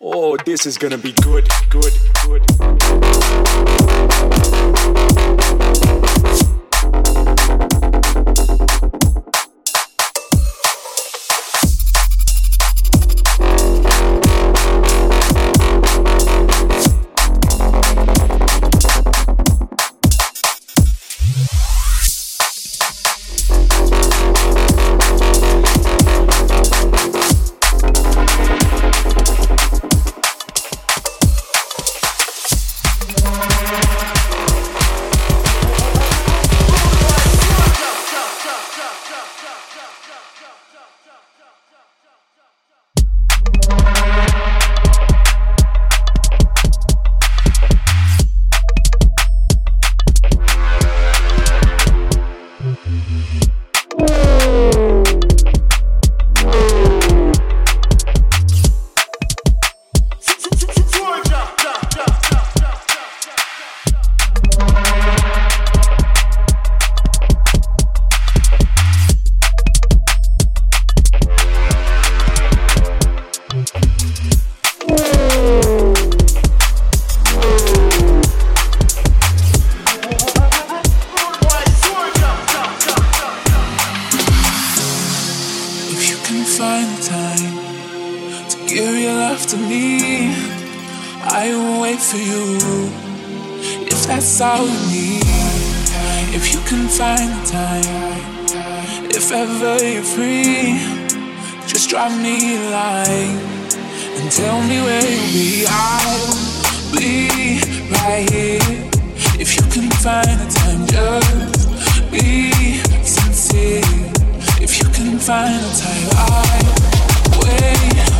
oh, this is gonna be good, good, good. For you. If that's all you need, if you can find the time, if ever you're free, just drop me a line and tell me where you'll be. I'll be right here. If you can find the time, just be sincere. If you can find the time, I'll wait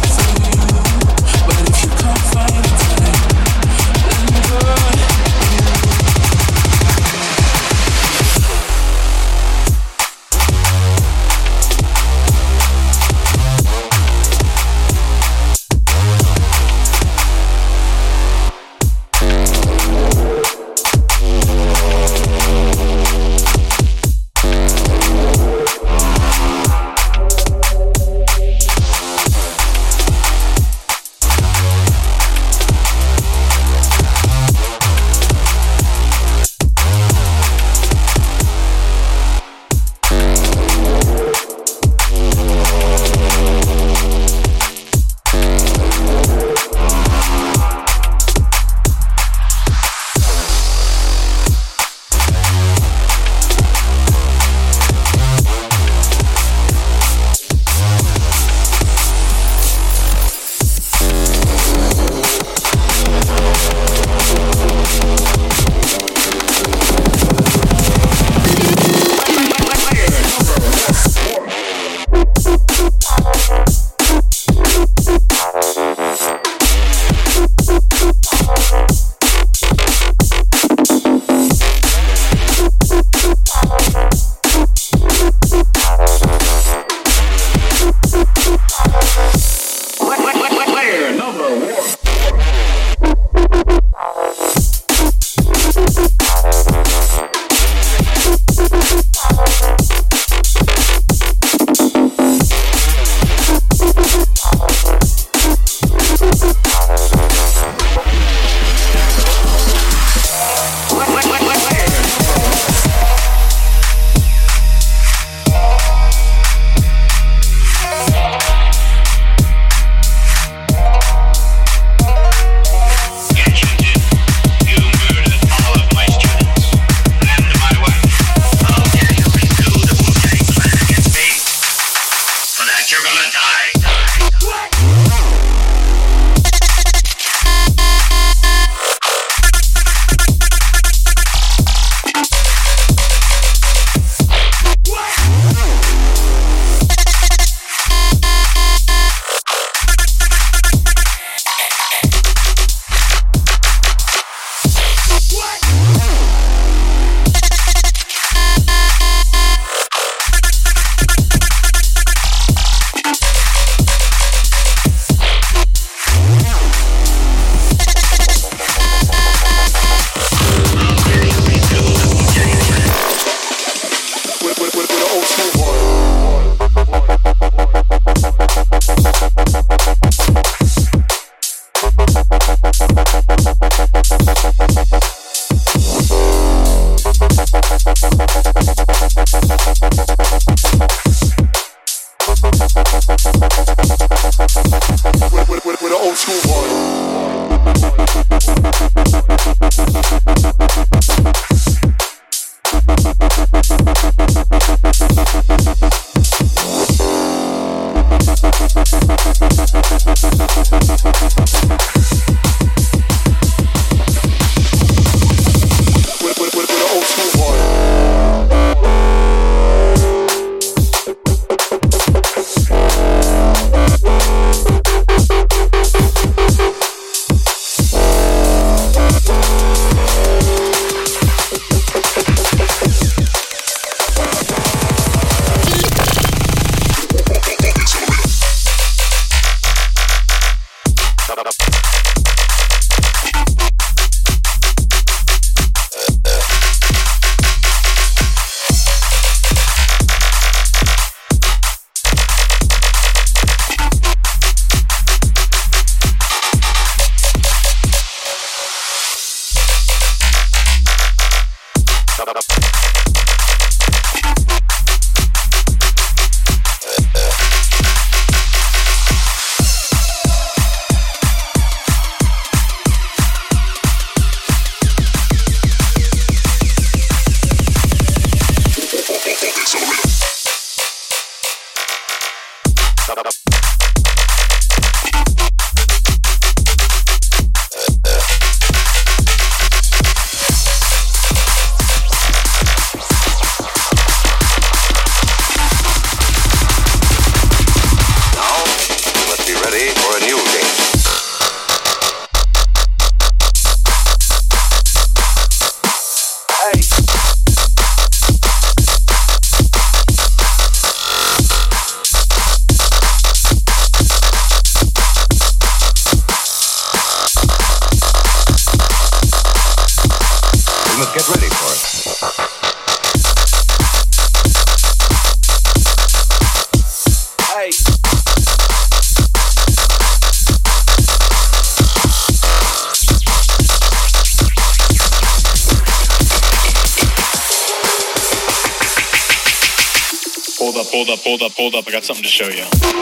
Hold up, hold up, hold up, hold up. I got something to show you.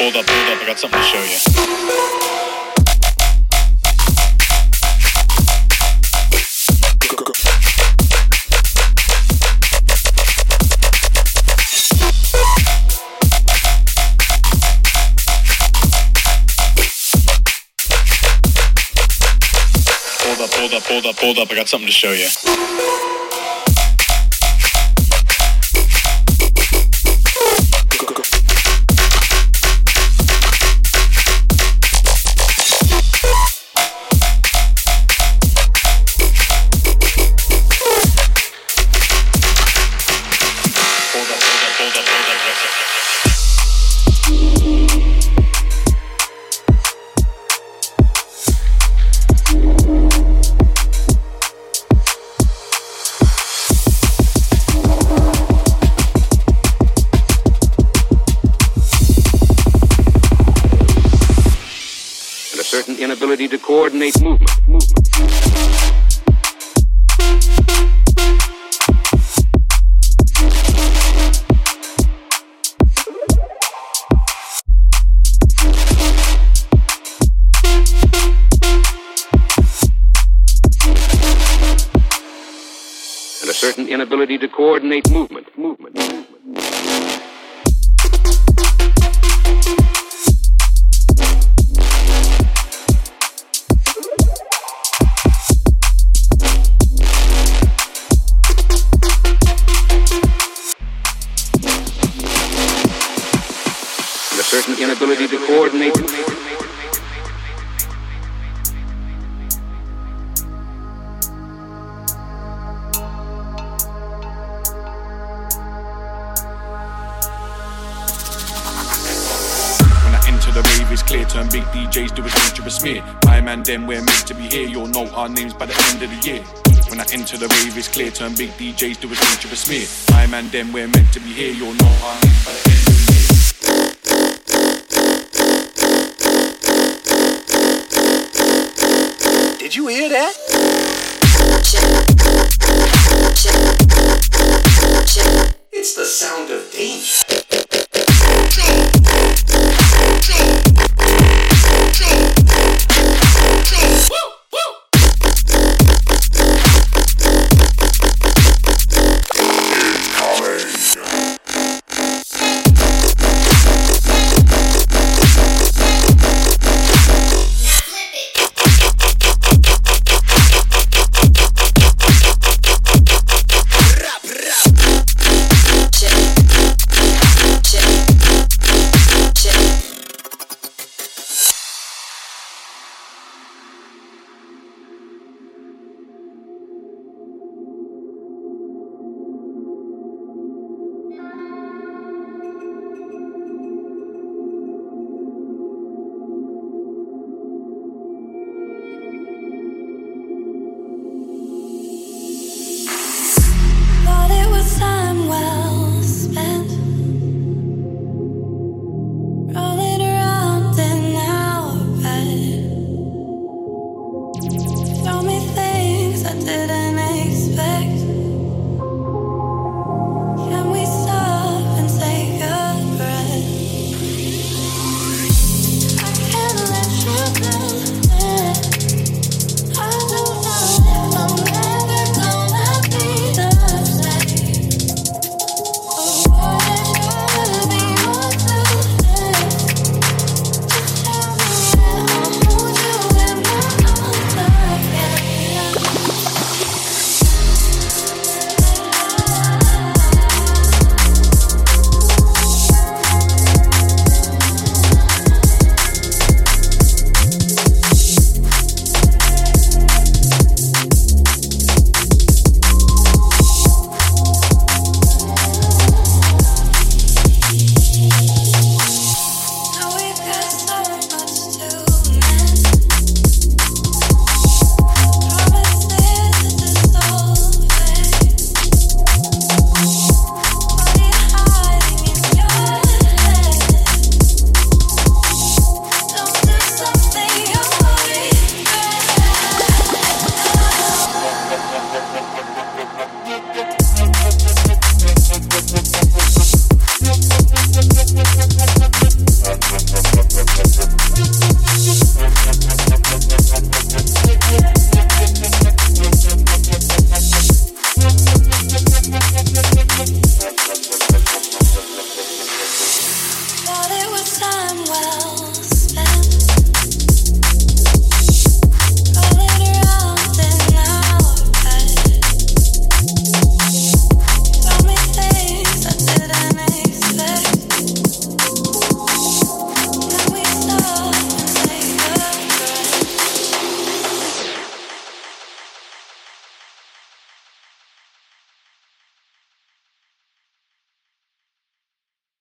Hold up, hold up. I got something to show you. Hold up, hold up, hold up. I got something to show you. Coordinate movement. movement. And a certain inability to coordinate movement. movement. And a certain inability to coordinate. When I enter the rave, it's clear. Turn big DJs do a dangerous smear. My man, them we're meant to be here. You'll know our names by the end of the year. When I enter the rave, it's clear. Turn big DJs do a dangerous smear. My man, them we're meant to be here. You'll know our names by the end Did you hear that? It's the sound of danger.